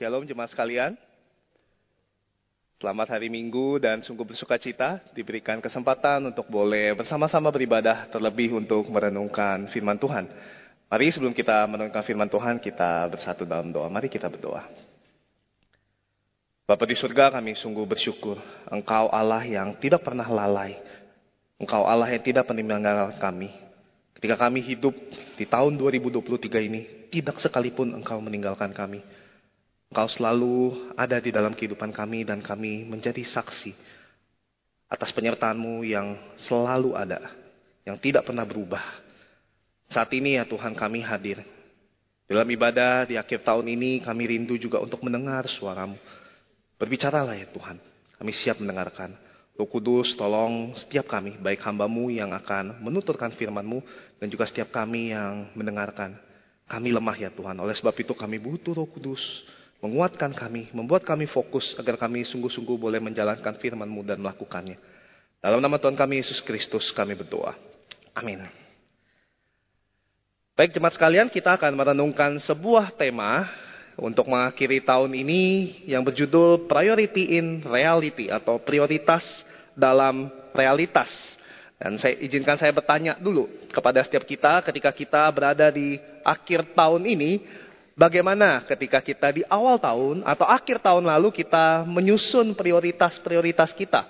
Shalom jemaat sekalian. Selamat hari Minggu dan sungguh bersuka cita diberikan kesempatan untuk boleh bersama-sama beribadah terlebih untuk merenungkan firman Tuhan. Mari sebelum kita merenungkan firman Tuhan kita bersatu dalam doa. Mari kita berdoa. Bapak di surga kami sungguh bersyukur Engkau Allah yang tidak pernah lalai. Engkau Allah yang tidak pernah meninggalkan kami. Ketika kami hidup di tahun 2023 ini, tidak sekalipun Engkau meninggalkan kami. Engkau selalu ada di dalam kehidupan kami dan kami menjadi saksi atas penyertaanmu yang selalu ada, yang tidak pernah berubah. Saat ini ya Tuhan kami hadir. Dalam ibadah di akhir tahun ini kami rindu juga untuk mendengar suaramu. Berbicaralah ya Tuhan, kami siap mendengarkan. Roh Kudus tolong setiap kami, baik hambamu yang akan menuturkan firmanmu dan juga setiap kami yang mendengarkan. Kami lemah ya Tuhan, oleh sebab itu kami butuh roh kudus menguatkan kami, membuat kami fokus agar kami sungguh-sungguh boleh menjalankan firman-Mu dan melakukannya. Dalam nama Tuhan kami Yesus Kristus kami berdoa. Amin. Baik jemaat sekalian, kita akan merenungkan sebuah tema untuk mengakhiri tahun ini yang berjudul Priority in Reality atau prioritas dalam realitas. Dan saya izinkan saya bertanya dulu kepada setiap kita ketika kita berada di akhir tahun ini, Bagaimana ketika kita di awal tahun atau akhir tahun lalu kita menyusun prioritas-prioritas kita?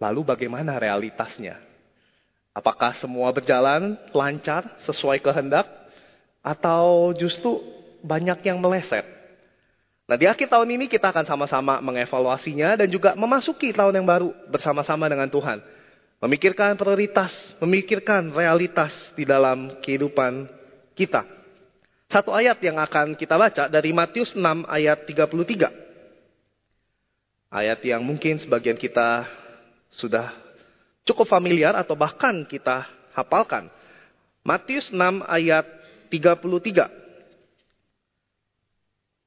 Lalu bagaimana realitasnya? Apakah semua berjalan lancar sesuai kehendak? Atau justru banyak yang meleset? Nah di akhir tahun ini kita akan sama-sama mengevaluasinya dan juga memasuki tahun yang baru bersama-sama dengan Tuhan. Memikirkan prioritas, memikirkan realitas di dalam kehidupan kita. Satu ayat yang akan kita baca dari Matius 6 ayat 33. Ayat yang mungkin sebagian kita sudah cukup familiar atau bahkan kita hafalkan. Matius 6 ayat 33.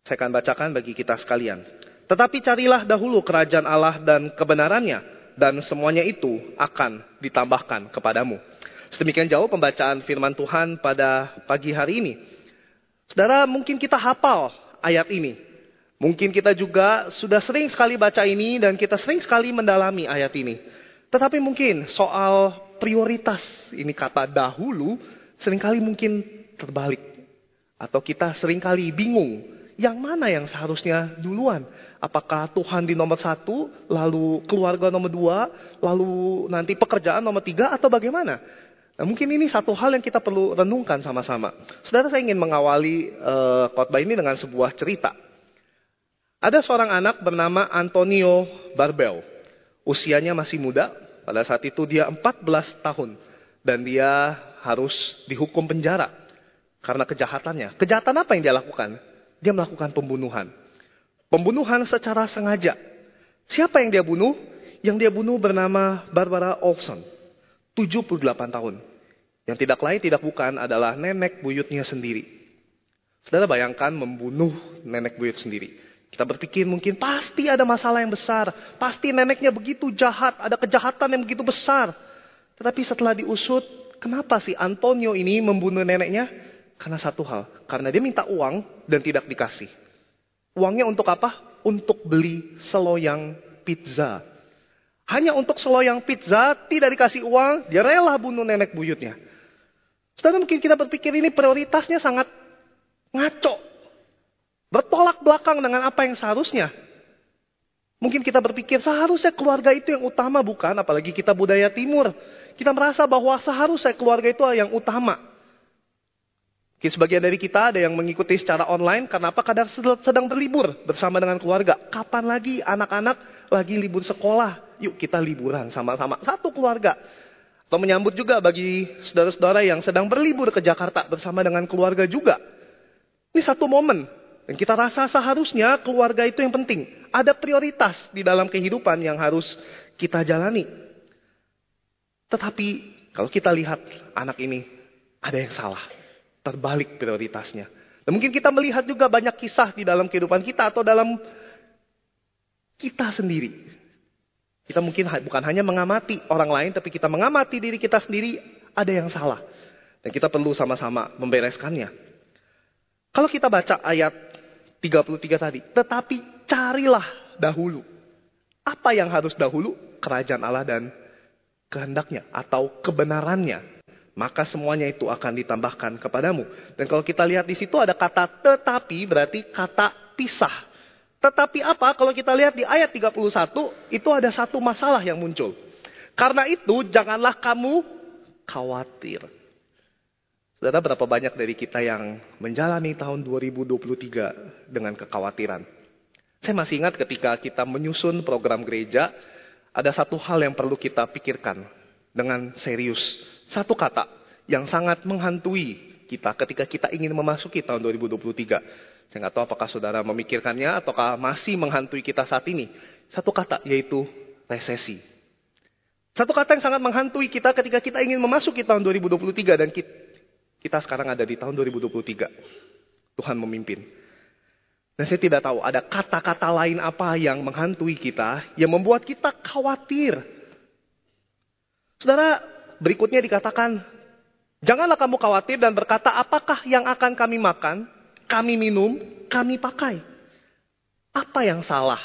Saya akan bacakan bagi kita sekalian. Tetapi carilah dahulu kerajaan Allah dan kebenarannya, dan semuanya itu akan ditambahkan kepadamu. Sedemikian jauh pembacaan firman Tuhan pada pagi hari ini. Saudara, mungkin kita hafal ayat ini. Mungkin kita juga sudah sering sekali baca ini dan kita sering sekali mendalami ayat ini. Tetapi mungkin soal prioritas ini kata dahulu sering kali mungkin terbalik. Atau kita sering kali bingung yang mana yang seharusnya duluan. Apakah Tuhan di nomor satu, lalu keluarga nomor dua, lalu nanti pekerjaan nomor tiga atau bagaimana? Nah, mungkin ini satu hal yang kita perlu renungkan sama-sama. Saudara, saya ingin mengawali uh, khotbah ini dengan sebuah cerita. Ada seorang anak bernama Antonio Barbel. Usianya masih muda, pada saat itu dia 14 tahun. Dan dia harus dihukum penjara karena kejahatannya. Kejahatan apa yang dia lakukan? Dia melakukan pembunuhan. Pembunuhan secara sengaja. Siapa yang dia bunuh? Yang dia bunuh bernama Barbara Olson. 78 tahun. Yang tidak lain tidak bukan adalah nenek buyutnya sendiri. Saudara bayangkan membunuh nenek buyut sendiri. Kita berpikir mungkin pasti ada masalah yang besar. Pasti neneknya begitu jahat, ada kejahatan yang begitu besar. Tetapi setelah diusut, kenapa si Antonio ini membunuh neneknya? Karena satu hal, karena dia minta uang dan tidak dikasih. Uangnya untuk apa? Untuk beli seloyang pizza hanya untuk seloyang pizza, tidak dikasih uang, dia rela bunuh nenek buyutnya. Saudara mungkin kita berpikir ini prioritasnya sangat ngaco. Bertolak belakang dengan apa yang seharusnya. Mungkin kita berpikir seharusnya keluarga itu yang utama bukan, apalagi kita budaya timur. Kita merasa bahwa seharusnya keluarga itu yang utama. Mungkin sebagian dari kita ada yang mengikuti secara online, kenapa kadang sedang berlibur bersama dengan keluarga. Kapan lagi anak-anak lagi libur sekolah, yuk kita liburan sama-sama. Satu keluarga. Atau menyambut juga bagi saudara-saudara yang sedang berlibur ke Jakarta bersama dengan keluarga juga. Ini satu momen. Dan kita rasa seharusnya keluarga itu yang penting. Ada prioritas di dalam kehidupan yang harus kita jalani. Tetapi kalau kita lihat anak ini ada yang salah. Terbalik prioritasnya. Dan mungkin kita melihat juga banyak kisah di dalam kehidupan kita atau dalam kita sendiri. Kita mungkin bukan hanya mengamati orang lain, tapi kita mengamati diri kita sendiri, ada yang salah. Dan kita perlu sama-sama membereskannya. Kalau kita baca ayat 33 tadi. Tetapi carilah dahulu. Apa yang harus dahulu? Kerajaan Allah dan kehendaknya atau kebenarannya. Maka semuanya itu akan ditambahkan kepadamu. Dan kalau kita lihat di situ ada kata tetapi berarti kata pisah. Tetapi apa? Kalau kita lihat di ayat 31 itu ada satu masalah yang muncul. Karena itu janganlah kamu khawatir. Saudara, berapa banyak dari kita yang menjalani tahun 2023 dengan kekhawatiran? Saya masih ingat ketika kita menyusun program gereja, ada satu hal yang perlu kita pikirkan dengan serius. Satu kata yang sangat menghantui kita ketika kita ingin memasuki tahun 2023. Saya nggak tahu apakah saudara memikirkannya ataukah masih menghantui kita saat ini. Satu kata yaitu resesi. Satu kata yang sangat menghantui kita ketika kita ingin memasuki tahun 2023 dan kita, kita sekarang ada di tahun 2023. Tuhan memimpin. Dan saya tidak tahu ada kata-kata lain apa yang menghantui kita, yang membuat kita khawatir. Saudara, berikutnya dikatakan, janganlah kamu khawatir dan berkata, apakah yang akan kami makan, kami minum, kami pakai. Apa yang salah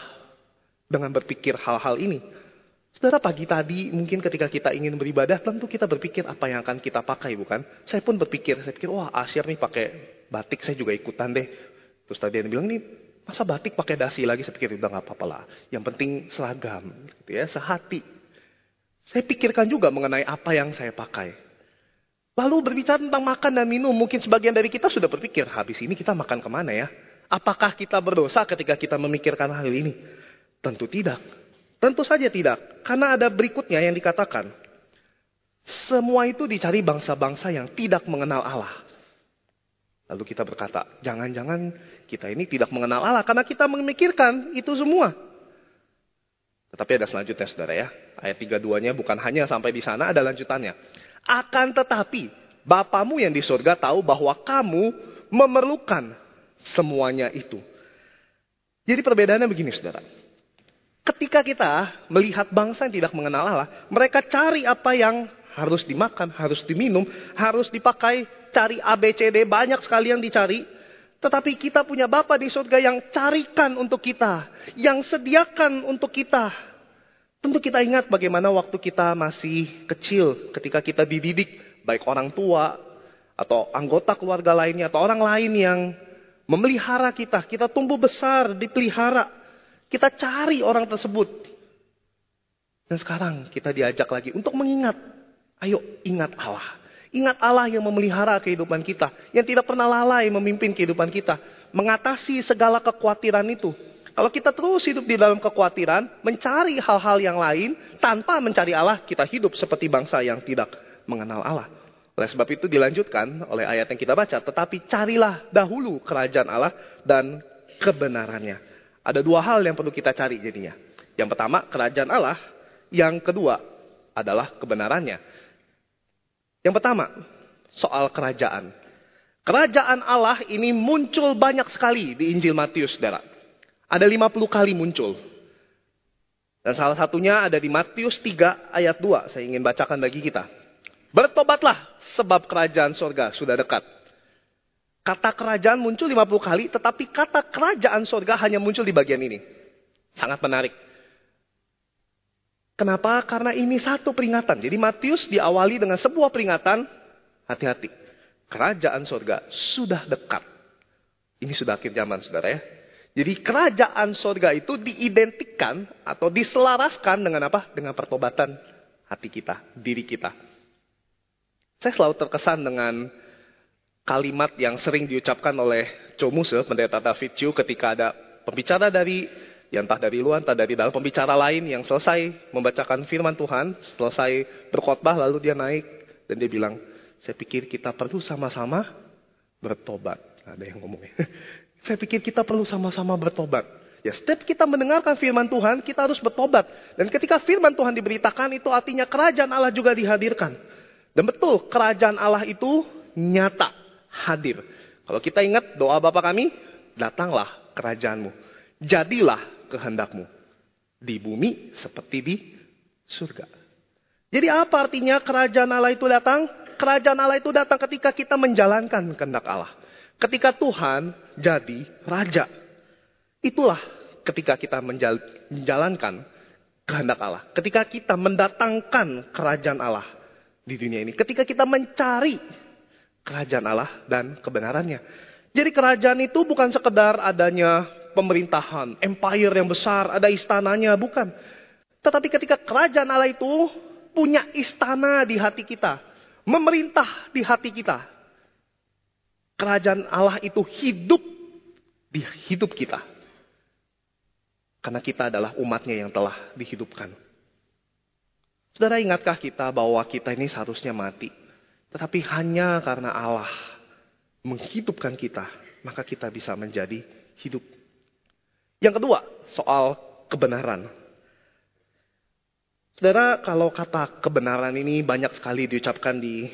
dengan berpikir hal-hal ini? Saudara pagi tadi mungkin ketika kita ingin beribadah tentu kita berpikir apa yang akan kita pakai bukan? Saya pun berpikir, saya pikir wah Asyir nih pakai batik saya juga ikutan deh. Terus tadi dia bilang ini masa batik pakai dasi lagi? Saya pikir udah nggak apa-apa lah. Yang penting seragam, gitu ya, sehati. Saya pikirkan juga mengenai apa yang saya pakai. Lalu berbicara tentang makan dan minum, mungkin sebagian dari kita sudah berpikir, habis ini kita makan ke mana ya? Apakah kita berdosa ketika kita memikirkan hal ini? Tentu tidak. Tentu saja tidak. Karena ada berikutnya yang dikatakan. Semua itu dicari bangsa-bangsa yang tidak mengenal Allah. Lalu kita berkata, jangan-jangan kita ini tidak mengenal Allah karena kita memikirkan itu semua. Tetapi ada selanjutnya saudara ya. Ayat 32-nya bukan hanya sampai di sana, ada lanjutannya. Akan tetapi, Bapamu yang di surga tahu bahwa kamu memerlukan semuanya itu. Jadi perbedaannya begini saudara. Ketika kita melihat bangsa yang tidak mengenal Allah, mereka cari apa yang harus dimakan, harus diminum, harus dipakai, cari ABCD, banyak sekali yang dicari. Tetapi kita punya Bapa di surga yang carikan untuk kita, yang sediakan untuk kita. Tentu kita ingat bagaimana waktu kita masih kecil, ketika kita dididik, baik orang tua, atau anggota keluarga lainnya, atau orang lain yang memelihara kita. Kita tumbuh besar, dipelihara. Kita cari orang tersebut. Dan sekarang kita diajak lagi untuk mengingat. Ayo ingat Allah. Ingat Allah yang memelihara kehidupan kita. Yang tidak pernah lalai memimpin kehidupan kita. Mengatasi segala kekhawatiran itu. Kalau kita terus hidup di dalam kekhawatiran, mencari hal-hal yang lain, tanpa mencari Allah, kita hidup seperti bangsa yang tidak mengenal Allah. Oleh sebab itu dilanjutkan oleh ayat yang kita baca. Tetapi carilah dahulu kerajaan Allah dan kebenarannya. Ada dua hal yang perlu kita cari jadinya. Yang pertama, kerajaan Allah. Yang kedua adalah kebenarannya. Yang pertama, soal kerajaan. Kerajaan Allah ini muncul banyak sekali di Injil Matius, saudara. Ada 50 kali muncul. Dan salah satunya ada di Matius 3 ayat 2. Saya ingin bacakan bagi kita. Bertobatlah sebab kerajaan sorga sudah dekat. Kata kerajaan muncul 50 kali, tetapi kata kerajaan sorga hanya muncul di bagian ini. Sangat menarik. Kenapa? Karena ini satu peringatan. Jadi Matius diawali dengan sebuah peringatan, hati-hati. Kerajaan sorga sudah dekat. Ini sudah akhir zaman, saudara ya. Jadi kerajaan sorga itu diidentikan atau diselaraskan dengan apa? Dengan pertobatan hati kita, diri kita. Saya selalu terkesan dengan kalimat yang sering diucapkan oleh Cho Muse, pendeta David Chu, ketika ada pembicara dari, yang entah dari luar, entah dari dalam, pembicara lain yang selesai membacakan firman Tuhan, selesai berkhotbah, lalu dia naik, dan dia bilang, saya pikir kita perlu sama-sama bertobat. Ada yang ngomongnya. saya pikir kita perlu sama-sama bertobat. Ya, setiap kita mendengarkan firman Tuhan, kita harus bertobat. Dan ketika firman Tuhan diberitakan, itu artinya kerajaan Allah juga dihadirkan. Dan betul, kerajaan Allah itu nyata hadir. Kalau kita ingat doa Bapa kami, datanglah kerajaanmu. Jadilah kehendakmu. Di bumi seperti di surga. Jadi apa artinya kerajaan Allah itu datang? Kerajaan Allah itu datang ketika kita menjalankan kehendak Allah. Ketika Tuhan jadi raja Itulah ketika kita menjalankan kehendak Allah. Ketika kita mendatangkan kerajaan Allah di dunia ini. Ketika kita mencari kerajaan Allah dan kebenarannya. Jadi kerajaan itu bukan sekedar adanya pemerintahan, empire yang besar, ada istananya, bukan. Tetapi ketika kerajaan Allah itu punya istana di hati kita, memerintah di hati kita. Kerajaan Allah itu hidup di hidup kita. Karena kita adalah umatnya yang telah dihidupkan. Saudara ingatkah kita bahwa kita ini seharusnya mati. Tetapi hanya karena Allah menghidupkan kita, maka kita bisa menjadi hidup. Yang kedua, soal kebenaran. Saudara, kalau kata kebenaran ini banyak sekali diucapkan di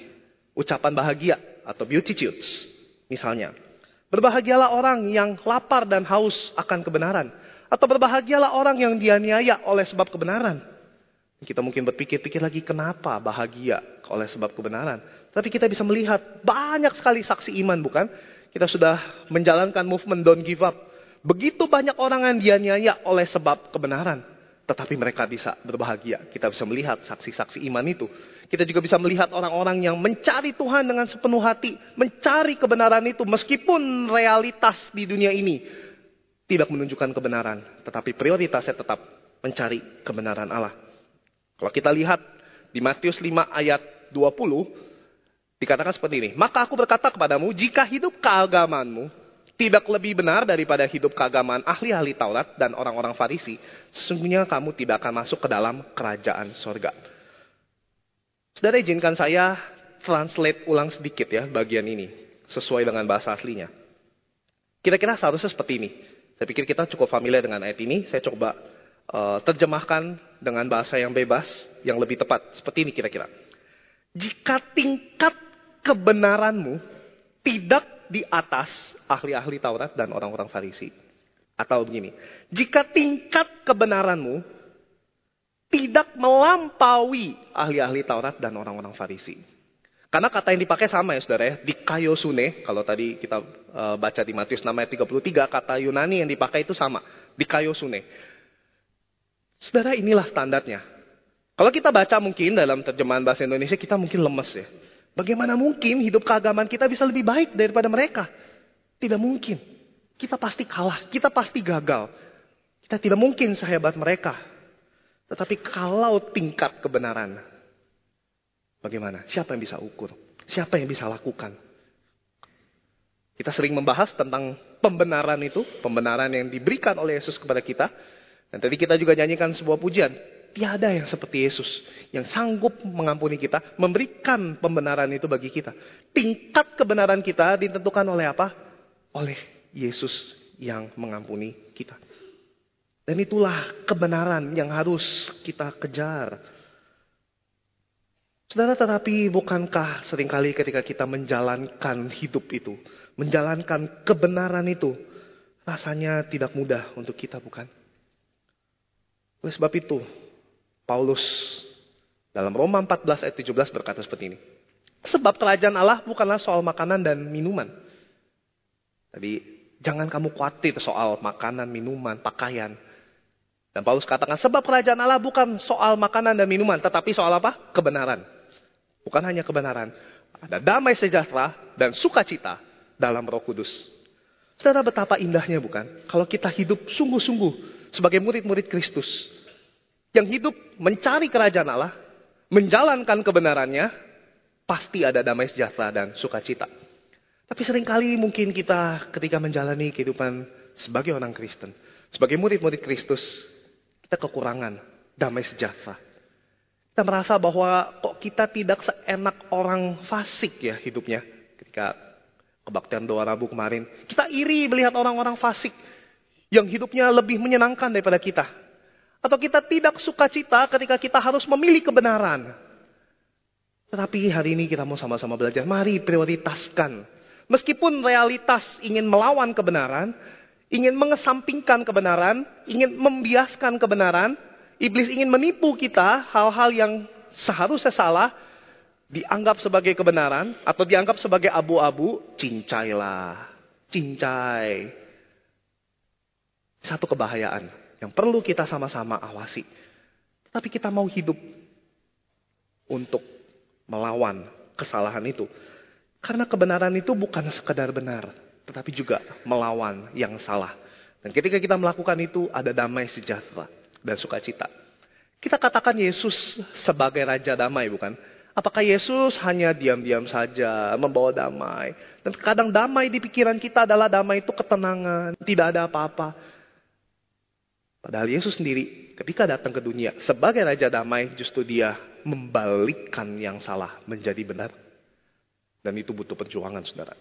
ucapan bahagia atau beatitudes. Misalnya, berbahagialah orang yang lapar dan haus akan kebenaran. Atau berbahagialah orang yang dianiaya oleh sebab kebenaran. Kita mungkin berpikir-pikir lagi kenapa bahagia oleh sebab kebenaran. Tapi kita bisa melihat banyak sekali saksi iman bukan? Kita sudah menjalankan movement don't give up. Begitu banyak orang yang dianiaya oleh sebab kebenaran. Tetapi mereka bisa berbahagia. Kita bisa melihat saksi-saksi iman itu. Kita juga bisa melihat orang-orang yang mencari Tuhan dengan sepenuh hati. Mencari kebenaran itu meskipun realitas di dunia ini tidak menunjukkan kebenaran, tetapi prioritasnya tetap mencari kebenaran Allah. Kalau kita lihat di Matius 5 ayat 20, dikatakan seperti ini. Maka aku berkata kepadamu, jika hidup keagamanmu tidak lebih benar daripada hidup keagamaan ahli-ahli Taurat dan orang-orang Farisi, sesungguhnya kamu tidak akan masuk ke dalam kerajaan sorga. Saudara izinkan saya translate ulang sedikit ya bagian ini, sesuai dengan bahasa aslinya. Kira-kira seharusnya seperti ini. Saya pikir kita cukup familiar dengan ayat ini. Saya coba uh, terjemahkan dengan bahasa yang bebas, yang lebih tepat. Seperti ini kira-kira. Jika tingkat kebenaranmu tidak di atas ahli-ahli Taurat dan orang-orang Farisi. Atau begini, jika tingkat kebenaranmu tidak melampaui ahli-ahli Taurat dan orang-orang Farisi. Karena kata yang dipakai sama ya saudara ya. Di kaiosune, kalau tadi kita uh, baca di Matius 6 ayat 33, kata Yunani yang dipakai itu sama. Di kaiosune. Saudara inilah standarnya. Kalau kita baca mungkin dalam terjemahan bahasa Indonesia kita mungkin lemes ya. Bagaimana mungkin hidup keagamaan kita bisa lebih baik daripada mereka? Tidak mungkin. Kita pasti kalah, kita pasti gagal. Kita tidak mungkin sehebat mereka. Tetapi kalau tingkat kebenaran Bagaimana? Siapa yang bisa ukur? Siapa yang bisa lakukan? Kita sering membahas tentang pembenaran itu, pembenaran yang diberikan oleh Yesus kepada kita. Dan tadi kita juga nyanyikan sebuah pujian. Tiada yang seperti Yesus yang sanggup mengampuni kita, memberikan pembenaran itu bagi kita. Tingkat kebenaran kita ditentukan oleh apa? Oleh Yesus yang mengampuni kita. Dan itulah kebenaran yang harus kita kejar. Saudara, tetapi bukankah sering kali ketika kita menjalankan hidup itu, menjalankan kebenaran itu, rasanya tidak mudah untuk kita, bukan? Oleh sebab itu, Paulus dalam Roma 14 ayat 17 berkata seperti ini. Sebab kerajaan Allah bukanlah soal makanan dan minuman. Jadi jangan kamu khawatir soal makanan, minuman, pakaian. Dan Paulus katakan sebab kerajaan Allah bukan soal makanan dan minuman, tetapi soal apa? Kebenaran. Bukan hanya kebenaran. Ada damai sejahtera dan sukacita dalam roh kudus. Saudara betapa indahnya bukan? Kalau kita hidup sungguh-sungguh sebagai murid-murid Kristus. Yang hidup mencari kerajaan Allah. Menjalankan kebenarannya. Pasti ada damai sejahtera dan sukacita. Tapi sering kali mungkin kita ketika menjalani kehidupan sebagai orang Kristen. Sebagai murid-murid Kristus. Kita kekurangan damai sejahtera kita merasa bahwa kok kita tidak seenak orang fasik ya hidupnya. Ketika kebaktian doa Rabu kemarin. Kita iri melihat orang-orang fasik yang hidupnya lebih menyenangkan daripada kita. Atau kita tidak suka cita ketika kita harus memilih kebenaran. Tetapi hari ini kita mau sama-sama belajar. Mari prioritaskan. Meskipun realitas ingin melawan kebenaran, ingin mengesampingkan kebenaran, ingin membiaskan kebenaran, Iblis ingin menipu kita hal-hal yang seharusnya salah, dianggap sebagai kebenaran, atau dianggap sebagai abu-abu, cincailah. Cincai. satu kebahayaan yang perlu kita sama-sama awasi. Tapi kita mau hidup untuk melawan kesalahan itu. Karena kebenaran itu bukan sekedar benar, tetapi juga melawan yang salah. Dan ketika kita melakukan itu, ada damai sejahtera dan sukacita. Kita katakan Yesus sebagai Raja Damai, bukan? Apakah Yesus hanya diam-diam saja membawa damai? Dan kadang damai di pikiran kita adalah damai itu ketenangan, tidak ada apa-apa. Padahal Yesus sendiri ketika datang ke dunia sebagai Raja Damai justru dia membalikkan yang salah menjadi benar. Dan itu butuh perjuangan saudara.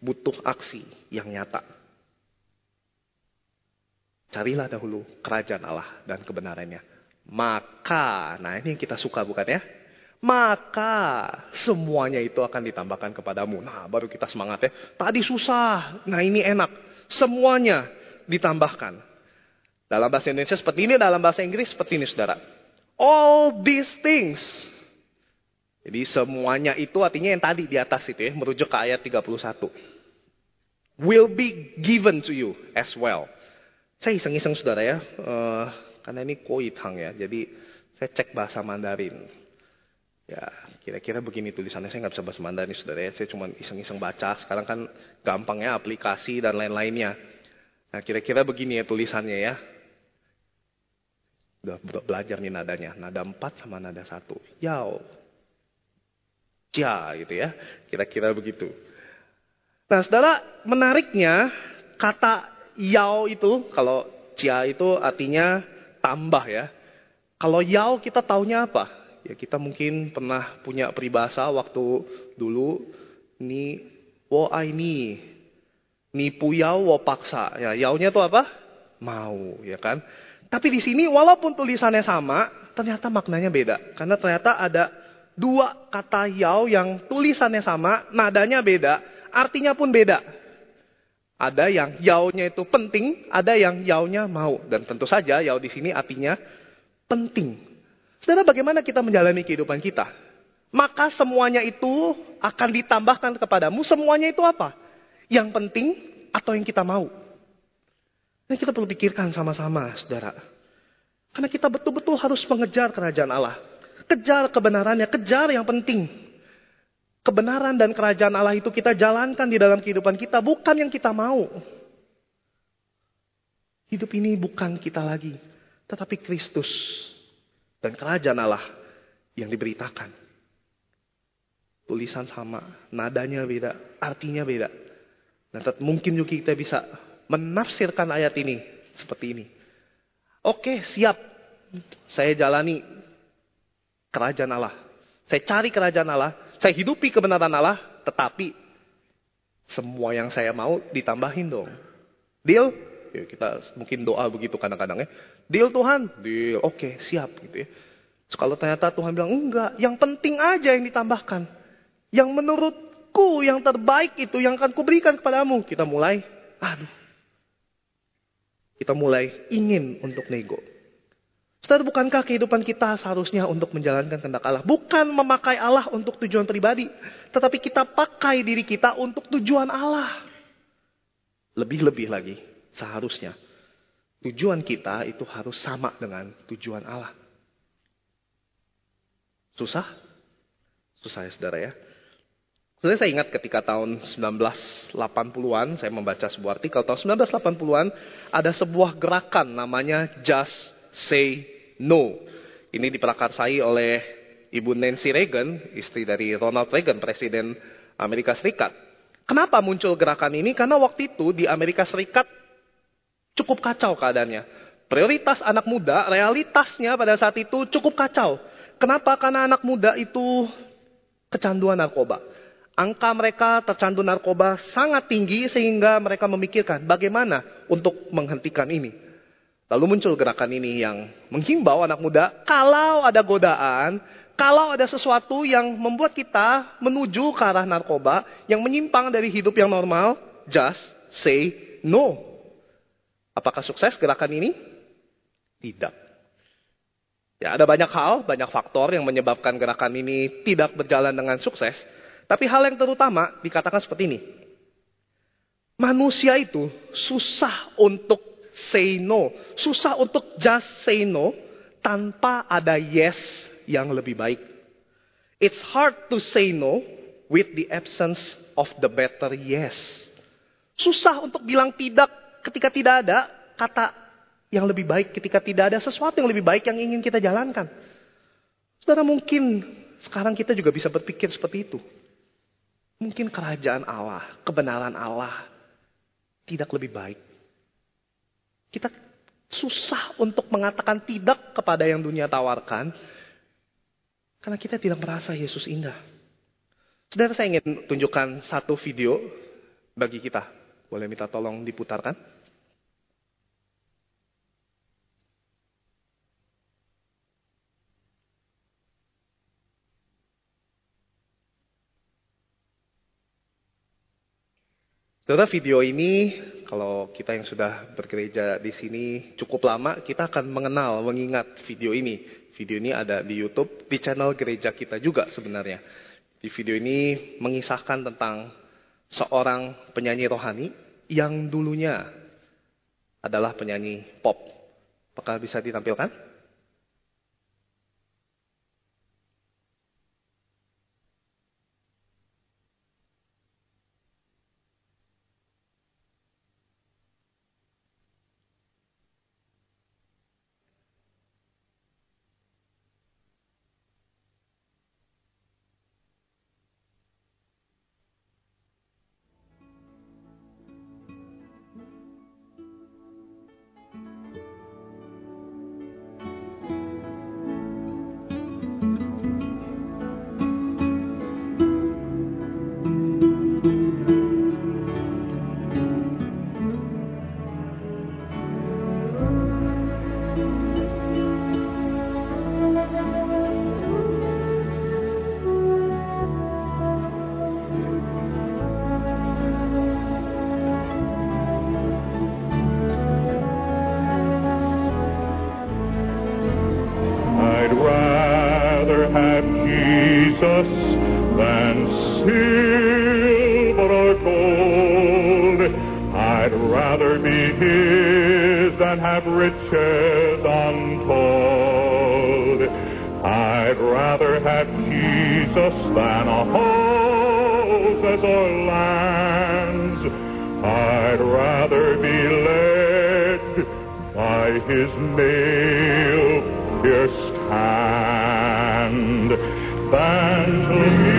Butuh aksi yang nyata. Carilah dahulu kerajaan Allah dan kebenarannya. Maka, nah ini yang kita suka bukan ya? Maka semuanya itu akan ditambahkan kepadamu. Nah baru kita semangat ya. Tadi susah, nah ini enak. Semuanya ditambahkan. Dalam bahasa Indonesia seperti ini, dalam bahasa Inggris seperti ini saudara. All these things jadi semuanya itu artinya yang tadi di atas itu ya, merujuk ke ayat 31. Will be given to you as well. Saya iseng-iseng saudara ya, uh, karena ini koithang ya, jadi saya cek bahasa Mandarin. Ya, kira-kira begini tulisannya, saya nggak bisa bahasa Mandarin saudara ya, saya cuma iseng-iseng baca. Sekarang kan gampangnya aplikasi dan lain-lainnya. Nah, kira-kira begini ya tulisannya ya. Udah belajar nih nadanya, nada 4 sama nada 1. Yao, Cia gitu ya. Kira-kira begitu. Nah saudara menariknya kata yao itu kalau cia itu artinya tambah ya. Kalau yao kita taunya apa? Ya kita mungkin pernah punya peribahasa waktu dulu ni wo ai ni ni puyau wo paksa ya yaunya itu apa? Mau ya kan? Tapi di sini walaupun tulisannya sama, ternyata maknanya beda karena ternyata ada dua kata yao yang tulisannya sama, nadanya beda, artinya pun beda. Ada yang yao-nya itu penting, ada yang yao-nya mau. Dan tentu saja yao di sini artinya penting. Saudara, bagaimana kita menjalani kehidupan kita? Maka semuanya itu akan ditambahkan kepadamu. Semuanya itu apa? Yang penting atau yang kita mau? Ini kita perlu pikirkan sama-sama, saudara. Karena kita betul-betul harus mengejar kerajaan Allah. Kejar kebenarannya, kejar yang penting. Kebenaran dan kerajaan Allah itu kita jalankan di dalam kehidupan kita, bukan yang kita mau. Hidup ini bukan kita lagi, tetapi Kristus dan kerajaan Allah yang diberitakan. Tulisan sama, nadanya beda, artinya beda. Dan mungkin juga kita bisa menafsirkan ayat ini seperti ini. Oke, siap. Saya jalani kerajaan Allah. Saya cari kerajaan Allah, saya hidupi kebenaran Allah, tetapi semua yang saya mau ditambahin dong. Deal? Ya, kita mungkin doa begitu kadang-kadang ya. Deal Tuhan? Deal. Oke, siap gitu ya. Kalau ternyata Tuhan bilang enggak, yang penting aja yang ditambahkan. Yang menurutku yang terbaik itu yang akan kuberikan kepadamu. Kita mulai, aduh. Kita mulai ingin untuk nego. Saudara, bukankah kehidupan kita seharusnya untuk menjalankan kehendak Allah? Bukan memakai Allah untuk tujuan pribadi. Tetapi kita pakai diri kita untuk tujuan Allah. Lebih-lebih lagi, seharusnya. Tujuan kita itu harus sama dengan tujuan Allah. Susah? Susah ya saudara ya. Sebenarnya saya ingat ketika tahun 1980-an, saya membaca sebuah artikel, tahun 1980-an ada sebuah gerakan namanya Just say no. Ini diprakarsai oleh Ibu Nancy Reagan, istri dari Ronald Reagan, Presiden Amerika Serikat. Kenapa muncul gerakan ini? Karena waktu itu di Amerika Serikat cukup kacau keadaannya. Prioritas anak muda, realitasnya pada saat itu cukup kacau. Kenapa? Karena anak muda itu kecanduan narkoba. Angka mereka tercandu narkoba sangat tinggi sehingga mereka memikirkan bagaimana untuk menghentikan ini. Lalu muncul gerakan ini yang menghimbau anak muda, kalau ada godaan, kalau ada sesuatu yang membuat kita menuju ke arah narkoba, yang menyimpang dari hidup yang normal, just say no. Apakah sukses gerakan ini? Tidak. Ya, ada banyak hal, banyak faktor yang menyebabkan gerakan ini tidak berjalan dengan sukses. Tapi hal yang terutama dikatakan seperti ini. Manusia itu susah untuk say no. Susah untuk just say no tanpa ada yes yang lebih baik. It's hard to say no with the absence of the better yes. Susah untuk bilang tidak ketika tidak ada kata yang lebih baik, ketika tidak ada sesuatu yang lebih baik yang ingin kita jalankan. Saudara mungkin sekarang kita juga bisa berpikir seperti itu. Mungkin kerajaan Allah, kebenaran Allah tidak lebih baik. Kita susah untuk mengatakan tidak kepada yang dunia tawarkan karena kita tidak merasa Yesus indah. Saudara saya ingin tunjukkan satu video bagi kita. Boleh minta tolong diputarkan? Saudara video ini, kalau kita yang sudah bergereja di sini cukup lama, kita akan mengenal, mengingat video ini. Video ini ada di YouTube, di channel gereja kita juga sebenarnya. Di video ini mengisahkan tentang seorang penyanyi rohani yang dulunya adalah penyanyi pop. Apakah bisa ditampilkan? I'd rather have Jesus than a houses or lands. I'd rather be led by His nail pierced hand than to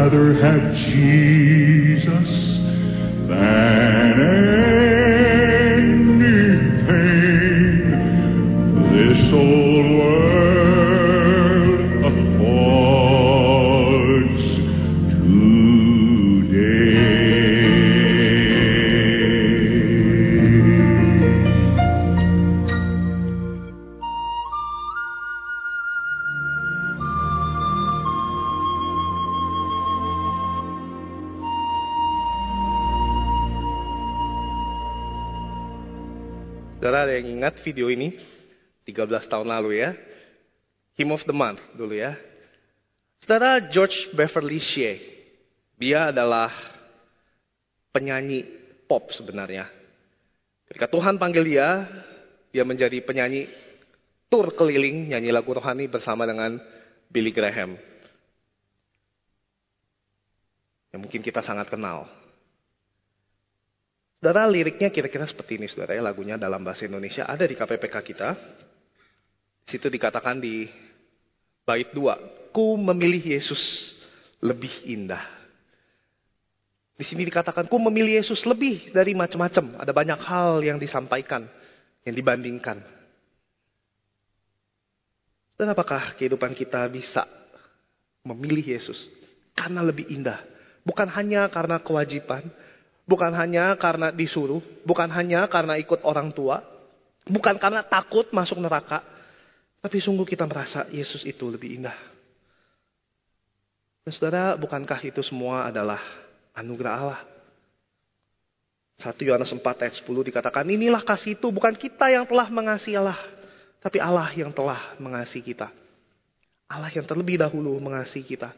rather have Jesus Saudara ada yang ingat video ini? 13 tahun lalu ya. Hymn of the Month dulu ya. Saudara George Beverly Shea. Dia adalah penyanyi pop sebenarnya. Ketika Tuhan panggil dia, dia menjadi penyanyi tur keliling nyanyi lagu rohani bersama dengan Billy Graham. Yang mungkin kita sangat kenal. Saudara, liriknya kira-kira seperti ini, saudara. ya. Lagunya dalam bahasa Indonesia ada di KPPK kita. Situ dikatakan di bait 2, Ku memilih Yesus lebih indah. Di sini dikatakan, ku memilih Yesus lebih dari macam-macam. Ada banyak hal yang disampaikan, yang dibandingkan. Dan apakah kehidupan kita bisa memilih Yesus karena lebih indah? Bukan hanya karena kewajiban, bukan hanya karena disuruh, bukan hanya karena ikut orang tua, bukan karena takut masuk neraka, tapi sungguh kita merasa Yesus itu lebih indah. Dan saudara, bukankah itu semua adalah anugerah Allah? 1 Yohanes 4 ayat 10 dikatakan, inilah kasih itu bukan kita yang telah mengasihi Allah, tapi Allah yang telah mengasihi kita. Allah yang terlebih dahulu mengasihi kita.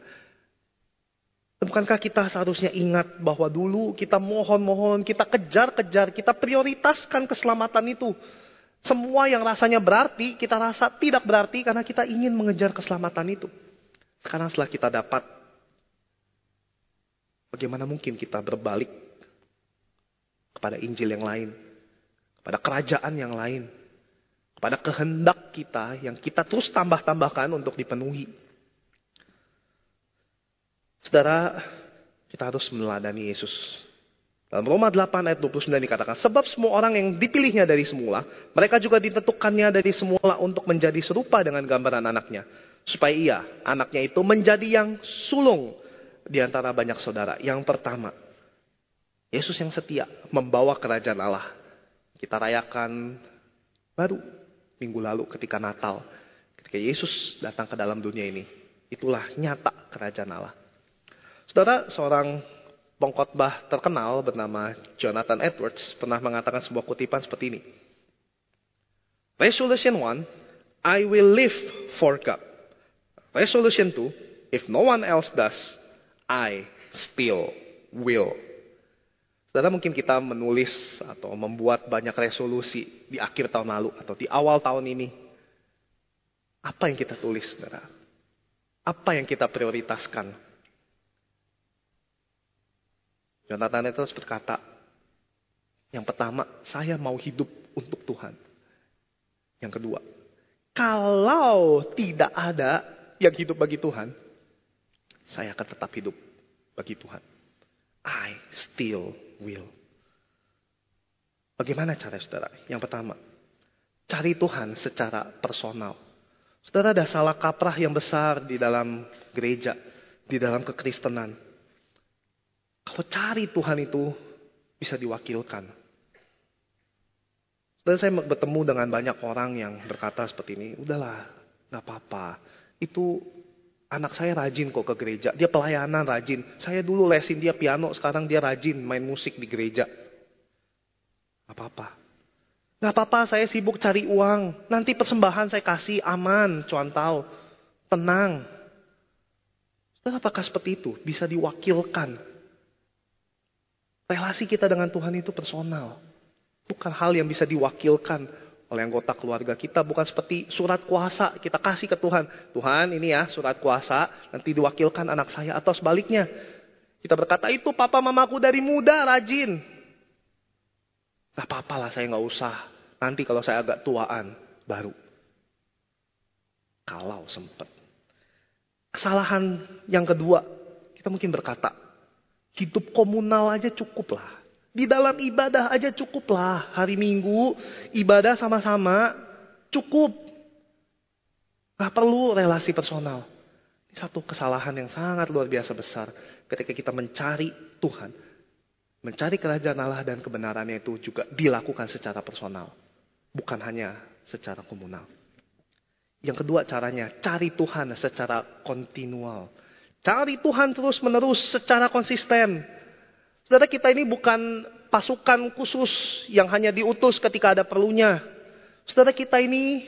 Bukankah kita seharusnya ingat bahwa dulu kita mohon-mohon, kita kejar-kejar, kita prioritaskan keselamatan itu. Semua yang rasanya berarti, kita rasa tidak berarti karena kita ingin mengejar keselamatan itu. Sekarang setelah kita dapat, bagaimana mungkin kita berbalik kepada Injil yang lain, kepada kerajaan yang lain, kepada kehendak kita yang kita terus tambah-tambahkan untuk dipenuhi. Saudara, kita harus meneladani Yesus. Dalam Roma 8 ayat 29 dikatakan, sebab semua orang yang dipilihnya dari semula, mereka juga ditentukannya dari semula untuk menjadi serupa dengan gambaran anaknya. Supaya ia, anaknya itu menjadi yang sulung di antara banyak saudara. Yang pertama, Yesus yang setia membawa kerajaan Allah. Kita rayakan baru minggu lalu ketika Natal. Ketika Yesus datang ke dalam dunia ini. Itulah nyata kerajaan Allah. Saudara, seorang pengkhotbah terkenal bernama Jonathan Edwards pernah mengatakan sebuah kutipan seperti ini. Resolution 1, I will live for God. Resolution 2, if no one else does, I still will. Saudara mungkin kita menulis atau membuat banyak resolusi di akhir tahun lalu atau di awal tahun ini. Apa yang kita tulis, saudara? Apa yang kita prioritaskan? Jonathan itu berkata, yang pertama, saya mau hidup untuk Tuhan. Yang kedua, kalau tidak ada yang hidup bagi Tuhan, saya akan tetap hidup bagi Tuhan. I still will. Bagaimana cara saudara? Yang pertama, cari Tuhan secara personal. Saudara ada salah kaprah yang besar di dalam gereja, di dalam kekristenan. Kalau cari Tuhan itu bisa diwakilkan. Dan saya bertemu dengan banyak orang yang berkata seperti ini, udahlah, nggak apa-apa. Itu anak saya rajin kok ke gereja, dia pelayanan rajin. Saya dulu lesin dia piano, sekarang dia rajin main musik di gereja. Nggak apa-apa. Nggak apa-apa, saya sibuk cari uang. Nanti persembahan saya kasih aman, cuan tahu, tenang. Dan apakah seperti itu? Bisa diwakilkan Relasi kita dengan Tuhan itu personal. Bukan hal yang bisa diwakilkan oleh anggota keluarga kita. Bukan seperti surat kuasa kita kasih ke Tuhan. Tuhan ini ya surat kuasa nanti diwakilkan anak saya. Atau sebaliknya. Kita berkata itu papa mamaku dari muda rajin. Gak apa-apa lah saya gak usah. Nanti kalau saya agak tuaan baru. Kalau sempat. Kesalahan yang kedua. Kita mungkin berkata, Hidup komunal aja cukup lah. Di dalam ibadah aja cukup lah. Hari Minggu ibadah sama-sama cukup. Gak perlu relasi personal. Ini satu kesalahan yang sangat luar biasa besar. Ketika kita mencari Tuhan. Mencari kerajaan Allah dan kebenarannya itu juga dilakukan secara personal. Bukan hanya secara komunal. Yang kedua caranya, cari Tuhan secara kontinual. Cari Tuhan terus menerus secara konsisten. Saudara kita ini bukan pasukan khusus yang hanya diutus ketika ada perlunya. Saudara kita ini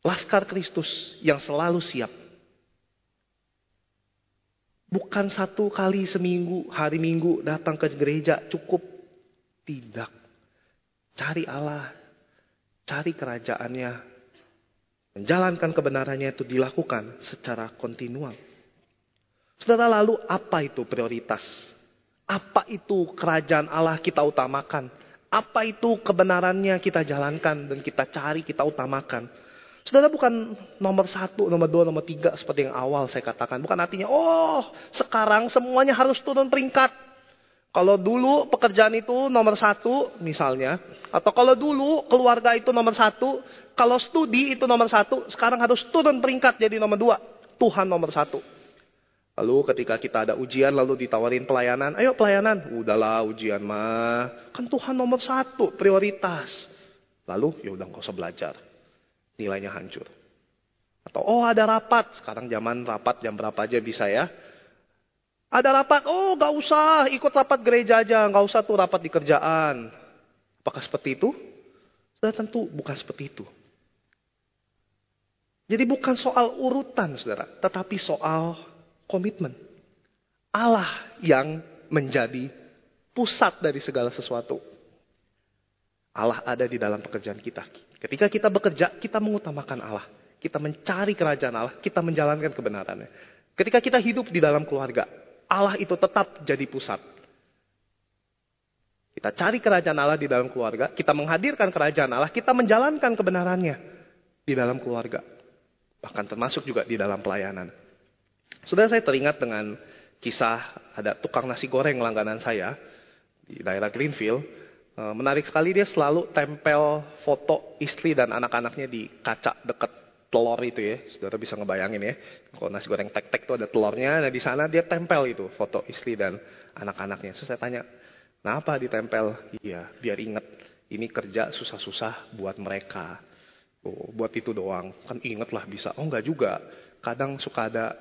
laskar Kristus yang selalu siap. Bukan satu kali seminggu, hari minggu datang ke gereja cukup. Tidak. Cari Allah. Cari kerajaannya. Menjalankan kebenarannya itu dilakukan secara kontinual. Saudara lalu apa itu prioritas? Apa itu kerajaan Allah kita utamakan? Apa itu kebenarannya kita jalankan dan kita cari, kita utamakan? Saudara bukan nomor satu, nomor dua, nomor tiga seperti yang awal saya katakan. Bukan artinya, oh sekarang semuanya harus turun peringkat. Kalau dulu pekerjaan itu nomor satu misalnya. Atau kalau dulu keluarga itu nomor satu. Kalau studi itu nomor satu. Sekarang harus turun peringkat jadi nomor dua. Tuhan nomor satu. Lalu ketika kita ada ujian lalu ditawarin pelayanan, ayo pelayanan. Udahlah ujian mah, kan Tuhan nomor satu, prioritas. Lalu ya udah nggak usah belajar, nilainya hancur. Atau oh ada rapat, sekarang zaman rapat jam berapa aja bisa ya. Ada rapat, oh gak usah ikut rapat gereja aja, gak usah tuh rapat di kerjaan. Apakah seperti itu? Sudah tentu bukan seperti itu. Jadi bukan soal urutan saudara, tetapi soal komitmen. Allah yang menjadi pusat dari segala sesuatu. Allah ada di dalam pekerjaan kita. Ketika kita bekerja, kita mengutamakan Allah. Kita mencari kerajaan Allah, kita menjalankan kebenarannya. Ketika kita hidup di dalam keluarga, Allah itu tetap jadi pusat. Kita cari kerajaan Allah di dalam keluarga, kita menghadirkan kerajaan Allah, kita menjalankan kebenarannya di dalam keluarga. Bahkan termasuk juga di dalam pelayanan. Sudah saya teringat dengan kisah ada tukang nasi goreng langganan saya di daerah Greenfield. Eh, menarik sekali dia selalu tempel foto istri dan anak-anaknya di kaca dekat telur itu ya. Saudara bisa ngebayangin ya. Kalau nasi goreng tek-tek itu ada telurnya. Nah di sana dia tempel itu foto istri dan anak-anaknya. Terus saya tanya, kenapa ditempel? Iya, biar ingat ini kerja susah-susah buat mereka. Oh, buat itu doang. Kan inget lah bisa. Oh enggak juga. Kadang suka ada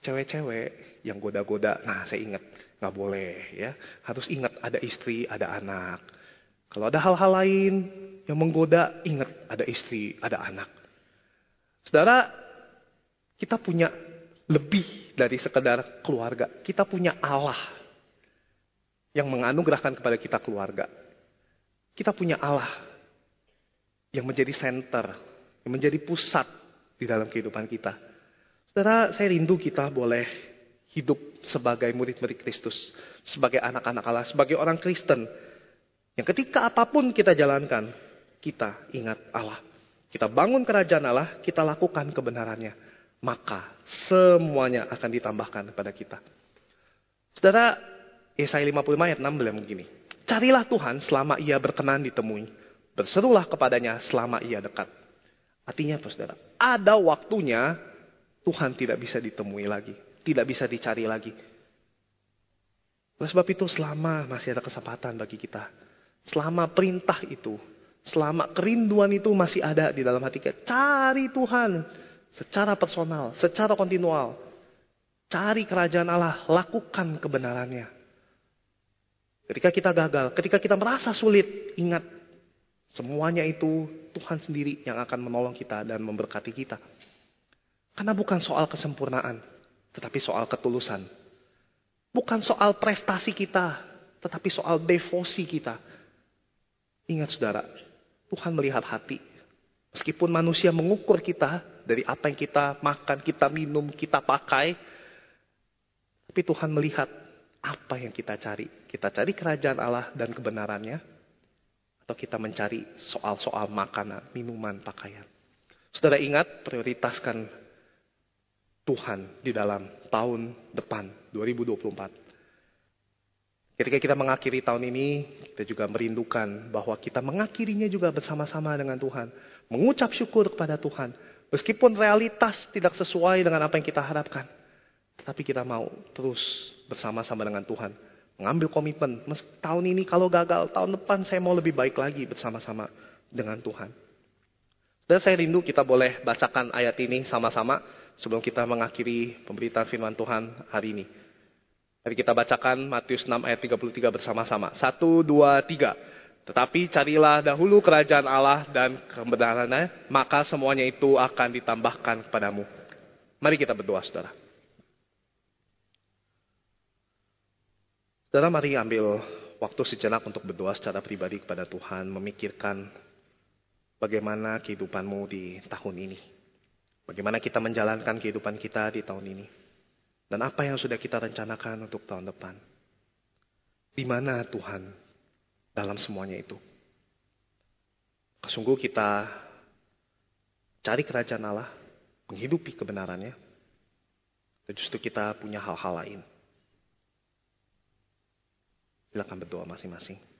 cewek-cewek yang goda-goda. Nah saya ingat. Nggak boleh ya. Harus ingat ada istri, ada anak. Kalau ada hal-hal lain yang menggoda, ingat ada istri, ada anak. Saudara, kita punya lebih dari sekedar keluarga. Kita punya Allah yang menganugerahkan kepada kita keluarga. Kita punya Allah yang menjadi center, yang menjadi pusat di dalam kehidupan kita. Saudara, saya rindu kita boleh hidup sebagai murid-murid Kristus, sebagai anak-anak Allah, sebagai orang Kristen. Yang ketika apa pun kita jalankan, kita ingat Allah. Kita bangun kerajaan Allah, kita lakukan kebenarannya. Maka semuanya akan ditambahkan kepada kita. Saudara, Yesaya 55 ayat 6 bilang begini. Carilah Tuhan selama ia berkenan ditemui. Berserulah kepadanya selama ia dekat. Artinya saudara? Ada waktunya Tuhan tidak bisa ditemui lagi. Tidak bisa dicari lagi. Oleh sebab itu selama masih ada kesempatan bagi kita. Selama perintah itu Selama kerinduan itu masih ada di dalam hati kita. Cari Tuhan secara personal, secara kontinual. Cari kerajaan Allah, lakukan kebenarannya. Ketika kita gagal, ketika kita merasa sulit, ingat semuanya itu Tuhan sendiri yang akan menolong kita dan memberkati kita. Karena bukan soal kesempurnaan, tetapi soal ketulusan. Bukan soal prestasi kita, tetapi soal devosi kita. Ingat saudara, Tuhan melihat hati. Meskipun manusia mengukur kita dari apa yang kita makan, kita minum, kita pakai. Tapi Tuhan melihat apa yang kita cari. Kita cari kerajaan Allah dan kebenarannya. Atau kita mencari soal-soal makanan, minuman, pakaian. Saudara ingat prioritaskan Tuhan di dalam tahun depan 2024. Ketika kita mengakhiri tahun ini, kita juga merindukan bahwa kita mengakhirinya juga bersama-sama dengan Tuhan. Mengucap syukur kepada Tuhan. Meskipun realitas tidak sesuai dengan apa yang kita harapkan. Tetapi kita mau terus bersama-sama dengan Tuhan. Mengambil komitmen. Tahun ini kalau gagal, tahun depan saya mau lebih baik lagi bersama-sama dengan Tuhan. Dan saya rindu kita boleh bacakan ayat ini sama-sama sebelum kita mengakhiri pemberitaan firman Tuhan hari ini. Mari kita bacakan Matius 6 ayat 33 bersama-sama. Satu, dua, tiga. Tetapi carilah dahulu kerajaan Allah dan kebenarannya, maka semuanya itu akan ditambahkan kepadamu. Mari kita berdoa, saudara. Saudara, mari ambil waktu sejenak untuk berdoa secara pribadi kepada Tuhan, memikirkan bagaimana kehidupanmu di tahun ini. Bagaimana kita menjalankan kehidupan kita di tahun ini. Dan apa yang sudah kita rencanakan untuk tahun depan? Di mana Tuhan dalam semuanya itu? Sungguh kita cari kerajaan Allah, menghidupi kebenarannya, dan justru kita punya hal-hal lain. Silakan berdoa masing-masing.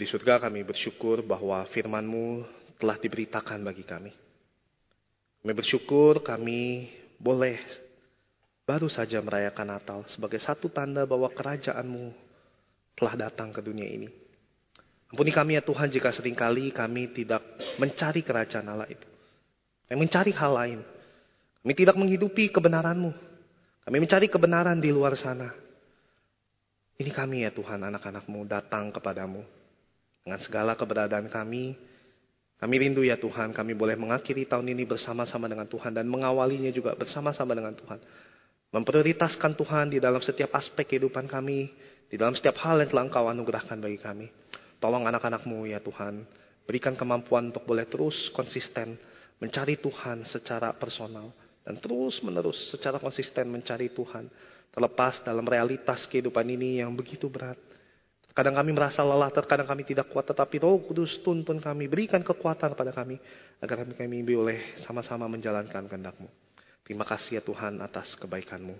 Di surga kami bersyukur bahwa firman-Mu telah diberitakan bagi kami. Kami bersyukur kami boleh baru saja merayakan Natal sebagai satu tanda bahwa kerajaanmu telah datang ke dunia ini. Ampuni kami ya Tuhan jika sering kali kami tidak mencari kerajaan Allah itu. Kami mencari hal lain. Kami tidak menghidupi kebenaranmu. Kami mencari kebenaran di luar sana. Ini kami ya Tuhan anak-anakmu datang kepadamu. Dengan segala keberadaan kami, kami rindu ya Tuhan, kami boleh mengakhiri tahun ini bersama-sama dengan Tuhan dan mengawalinya juga bersama-sama dengan Tuhan. Memprioritaskan Tuhan di dalam setiap aspek kehidupan kami, di dalam setiap hal yang telah Engkau anugerahkan bagi kami. Tolong anak-anakmu ya Tuhan, berikan kemampuan untuk boleh terus konsisten mencari Tuhan secara personal dan terus menerus secara konsisten mencari Tuhan terlepas dalam realitas kehidupan ini yang begitu berat. Kadang kami merasa lelah, terkadang kami tidak kuat, tetapi Roh Kudus tuntun kami, berikan kekuatan pada kami, agar kami, kami boleh sama-sama menjalankan kehendak-Mu. Terima kasih ya Tuhan atas kebaikan-Mu.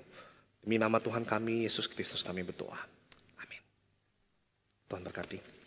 Demi nama Tuhan kami, Yesus Kristus kami berdoa. Amin. Tuhan berkati.